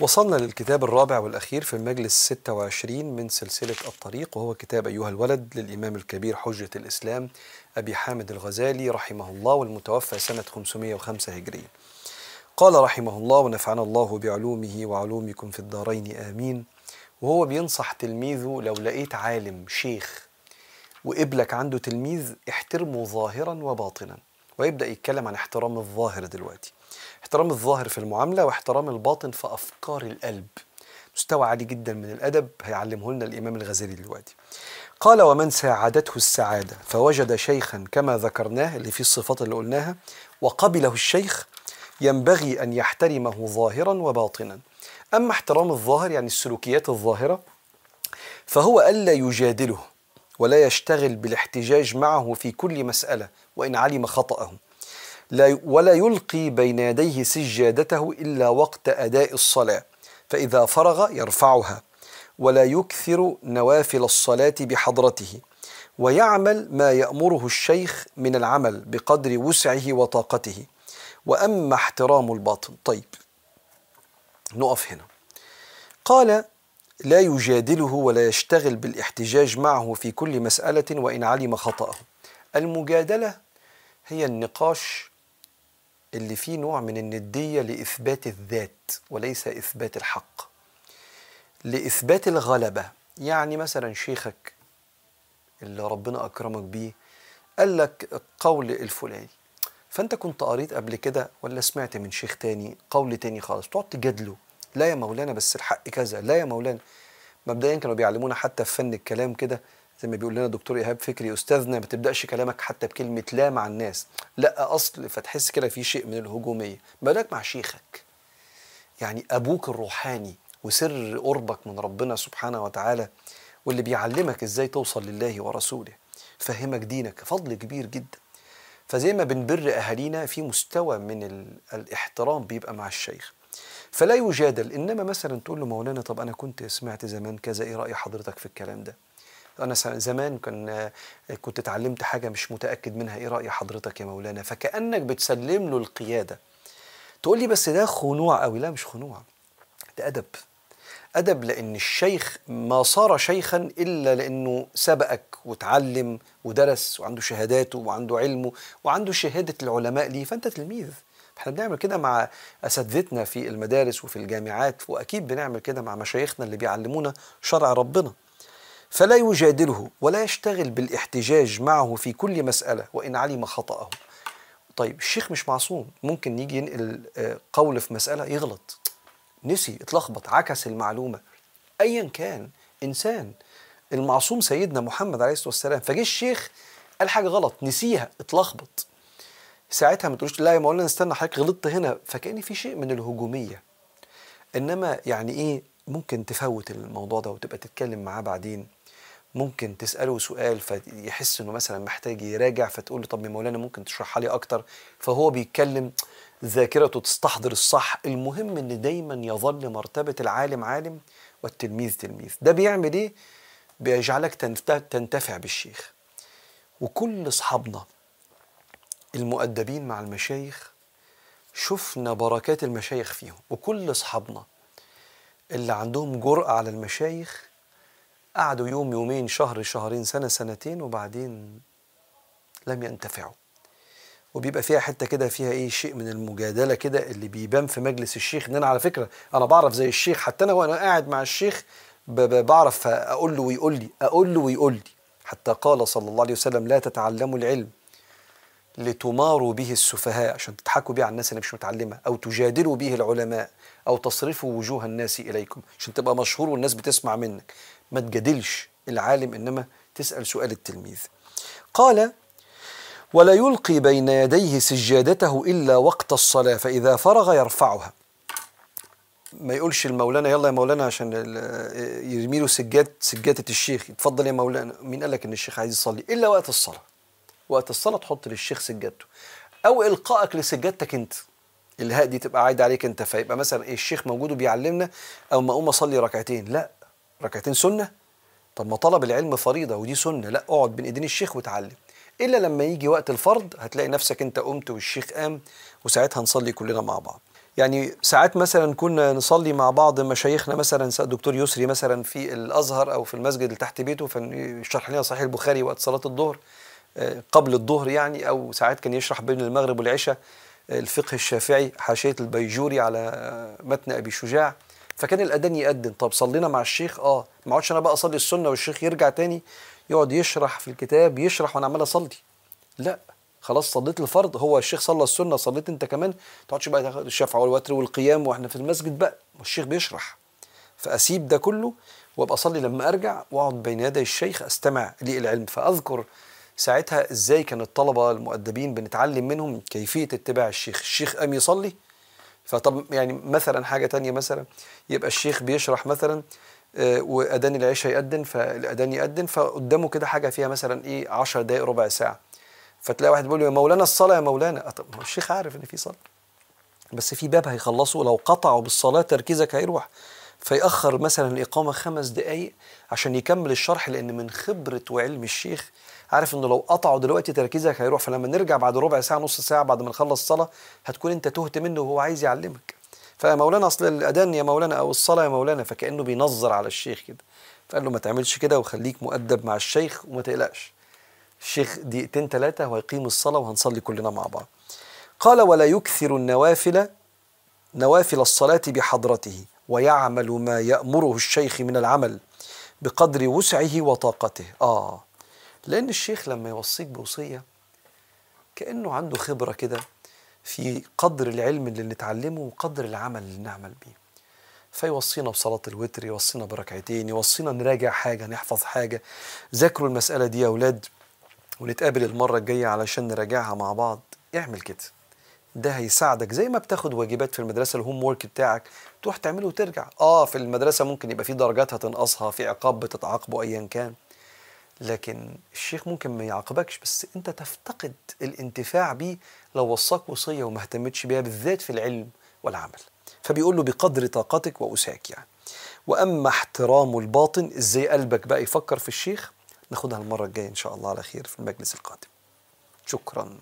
وصلنا للكتاب الرابع والأخير في المجلس 26 من سلسلة الطريق وهو كتاب أيها الولد للإمام الكبير حجة الإسلام أبي حامد الغزالي رحمه الله والمتوفى سنة 505 هجرية. قال رحمه الله ونفعنا الله بعلومه وعلومكم في الدارين آمين. وهو بينصح تلميذه لو لقيت عالم شيخ وقبلك عنده تلميذ احترمه ظاهرا وباطنا. ويبدأ يتكلم عن احترام الظاهر دلوقتي. احترام الظاهر في المعاملة واحترام الباطن في أفكار القلب. مستوى عالي جدا من الأدب هيعلمه لنا الإمام الغزالي دلوقتي. قال ومن ساعدته السعادة فوجد شيخا كما ذكرناه اللي فيه الصفات اللي قلناها وقبله الشيخ ينبغي أن يحترمه ظاهرا وباطنا. أما احترام الظاهر يعني السلوكيات الظاهرة فهو ألا يجادله ولا يشتغل بالاحتجاج معه في كل مسألة وإن علم خطأه. لا ولا يلقي بين يديه سجادته إلا وقت أداء الصلاة فإذا فرغ يرفعها. ولا يكثر نوافل الصلاة بحضرته. ويعمل ما يأمره الشيخ من العمل بقدر وسعه وطاقته. وأما احترام الباطن طيب نقف هنا. قال لا يجادله ولا يشتغل بالاحتجاج معه في كل مسألة وإن علم خطأه. المجادلة هي النقاش اللي فيه نوع من الندية لإثبات الذات وليس إثبات الحق. لإثبات الغلبة يعني مثلا شيخك اللي ربنا أكرمك بيه قال لك قول الفلاني. فأنت كنت قريت قبل كده ولا سمعت من شيخ تاني قول تاني خالص؟ تقعد تجادله. لا يا مولانا بس الحق كذا لا يا مولانا. مبدئيا كانوا بيعلمونا حتى في فن الكلام كده زي ما بيقول لنا دكتور إيهاب فكري أستاذنا ما تبداش كلامك حتى بكلمة لا مع الناس. لا أصل فتحس كده في شيء من الهجومية. بالك مع شيخك؟ يعني أبوك الروحاني وسر قربك من ربنا سبحانه وتعالى واللي بيعلمك إزاي توصل لله ورسوله فهمك دينك فضل كبير جدا. فزي ما بنبر أهالينا في مستوى من الإحترام بيبقى مع الشيخ. فلا يجادل. إنما مثلا تقول له مولانا طب أنا كنت سمعت زمان كذا إيه رأي حضرتك في الكلام ده؟ أنا زمان كان كنت اتعلمت حاجة مش متأكد منها إيه رأي حضرتك يا مولانا؟ فكأنك بتسلم له القيادة. تقول لي بس ده خنوع قوي لا مش خنوع ده أدب. أدب لأن الشيخ ما صار شيخا إلا لأنه سبقك وتعلم ودرس وعنده شهاداته وعنده علمه وعنده شهادة العلماء ليه. فأنت تلميذ. إحنا بنعمل كده مع أساتذتنا في المدارس وفي الجامعات وأكيد بنعمل كده مع مشايخنا اللي بيعلمونا شرع ربنا. فلا يجادله ولا يشتغل بالاحتجاج معه في كل مسألة وإن علم خطأه. طيب الشيخ مش معصوم ممكن يجي ينقل قول في مسألة يغلط. نسي اتلخبط عكس المعلومة. أيا كان إنسان المعصوم سيدنا محمد عليه الصلاة والسلام فجه الشيخ قال حاجة غلط نسيها اتلخبط. ساعتها ما تقولش لا يا مولانا استنى حضرتك غلطت هنا. فكأن في شيء من الهجومية. إنما يعني إيه؟ ممكن تفوت الموضوع ده وتبقى تتكلم معاه بعدين. ممكن تسأله سؤال فيحس إنه مثلا محتاج يراجع فتقول له طب يا مولانا ممكن تشرحها لي أكتر؟ فهو بيتكلم ذاكرته تستحضر الصح. المهم إن دايما يظل مرتبة العالم عالم والتلميذ تلميذ. ده بيعمل إيه؟ بيجعلك تنتفع بالشيخ. وكل أصحابنا المؤدبين مع المشايخ شفنا بركات المشايخ فيهم وكل أصحابنا اللي عندهم جرأة على المشايخ قعدوا يوم يومين شهر شهرين سنة سنتين وبعدين لم ينتفعوا. وبيبقى فيها حتة كده فيها إيه شيء من المجادلة كده اللي بيبان في مجلس الشيخ. إن أنا على فكرة أنا بعرف زي الشيخ حتى أنا وأنا قاعد مع الشيخ بعرف أقول له ويقول لي أقول له ويقول لي. حتى قال صلى الله عليه وسلم لا تتعلموا العلم لتماروا به السفهاء عشان تضحكوا بيه على الناس اللي مش متعلمة أو تجادلوا به العلماء أو تصرفوا وجوه الناس إليكم عشان تبقى مشهور والناس بتسمع منك. ما تجادلش العالم إنما تسأل سؤال التلميذ. قال ولا يلقي بين يديه سجادته إلا وقت الصلاة فإذا فرغ يرفعها. ما يقولش المولانا يلا يا مولانا عشان يرمي له سجاد سجادة الشيخ. اتفضل يا مولانا. مين قال لك إن الشيخ عايز يصلي؟ إلا وقت الصلاة. وقت الصلاة تحط للشيخ سجادته. أو إلقائك لسجادتك أنت. الهاء دي تبقى عايدة عليك أنت. فيبقى مثلا إيه الشيخ موجود وبيعلمنا أو ما أقوم أصلي ركعتين. لا ركعتين سنة. طب ما طلب العلم فريضة ودي سنة. لا اقعد بين إيدين الشيخ وتعلم. إلا لما يجي وقت الفرض هتلاقي نفسك أنت قمت والشيخ قام وساعتها نصلي كلنا مع بعض. يعني ساعات مثلا كنا نصلي مع بعض مشايخنا مثلا دكتور يسري مثلا في الأزهر أو في المسجد اللي تحت بيته فيشرح لنا صحيح البخاري وقت صلاة الظهر. قبل الظهر يعني أو ساعات كان يشرح بين المغرب والعشاء الفقه الشافعي حاشية البيجوري على متن أبي شجاع. فكان الأذان يأذن. طب صلينا مع الشيخ؟ آه. ما اقعدش أنا بقى أصلي السنة والشيخ يرجع تاني يقعد يشرح في الكتاب يشرح وأنا عمال أصلي. لا. خلاص صليت الفرض. هو الشيخ صلى السنة صليت أنت كمان. ما تقعدش بقى تاخد الشفع والوتر والقيام وإحنا في المسجد بقى. والشيخ بيشرح. فأسيب ده كله وأبقى أصلي لما أرجع وأقعد بين يدي الشيخ أستمع للعلم. فأذكر ساعتها إزاي كان الطلبة المؤدبين بنتعلم منهم كيفية اتباع الشيخ؟ الشيخ قام يصلي. فطب يعني مثلا حاجة تانية مثلا يبقى الشيخ بيشرح مثلا آه، وأذان العشاء يأذن فالأذان يأذن فقدامه كده حاجة فيها مثلا إيه 10 دقائق ربع ساعة. فتلاقي واحد بيقول له يا مولانا الصلاة يا مولانا. طب الشيخ عارف إن في صلاة. بس في باب هيخلصه لو قطعوا بالصلاة تركيزك هيروح. فيأخر مثلا الإقامة خمس دقايق عشان يكمل الشرح لأن من خبرة وعلم الشيخ عارف إنه لو قطعوا دلوقتي تركيزك هيروح. فلما نرجع بعد ربع ساعة نص ساعة بعد ما نخلص الصلاة هتكون أنت تهت منه وهو عايز يعلمك. فمولانا أصل الأذان يا مولانا أو الصلاة يا مولانا فكأنه بينظر على الشيخ كده. فقال له ما تعملش كده وخليك مؤدب مع الشيخ وما تقلقش. الشيخ دقيقتين ثلاثة وهيقيم الصلاة وهنصلي كلنا مع بعض. قال ولا يكثر النوافل نوافل الصلاة بحضرته ويعمل ما يأمره الشيخ من العمل بقدر وسعه وطاقته. آه لأن الشيخ لما يوصيك بوصية كأنه عنده خبرة كده في قدر العلم اللي نتعلمه وقدر العمل اللي نعمل بيه. فيوصينا بصلاة الوتر يوصينا بركعتين يوصينا نراجع حاجة نحفظ حاجة ذاكروا المسألة دي يا أولاد ونتقابل المرة الجاية علشان نراجعها مع بعض. اعمل كده. ده هيساعدك. زي ما بتاخد واجبات في المدرسة الهوم وورك بتاعك تروح تعمله وترجع. آه في المدرسة ممكن يبقى في درجات هتنقصها في عقاب بتتعاقبه ايا كان. لكن الشيخ ممكن ما يعاقبكش بس أنت تفتقد الانتفاع بيه لو وصاك وصية وما اهتمتش بيها بالذات في العلم والعمل. فبيقول له بقدر طاقتك وأساك يعني. وأما احترام الباطن إزاي قلبك بقى يفكر في الشيخ؟ ناخدها المرة الجاية إن شاء الله على خير في المجلس القادم. شكراً.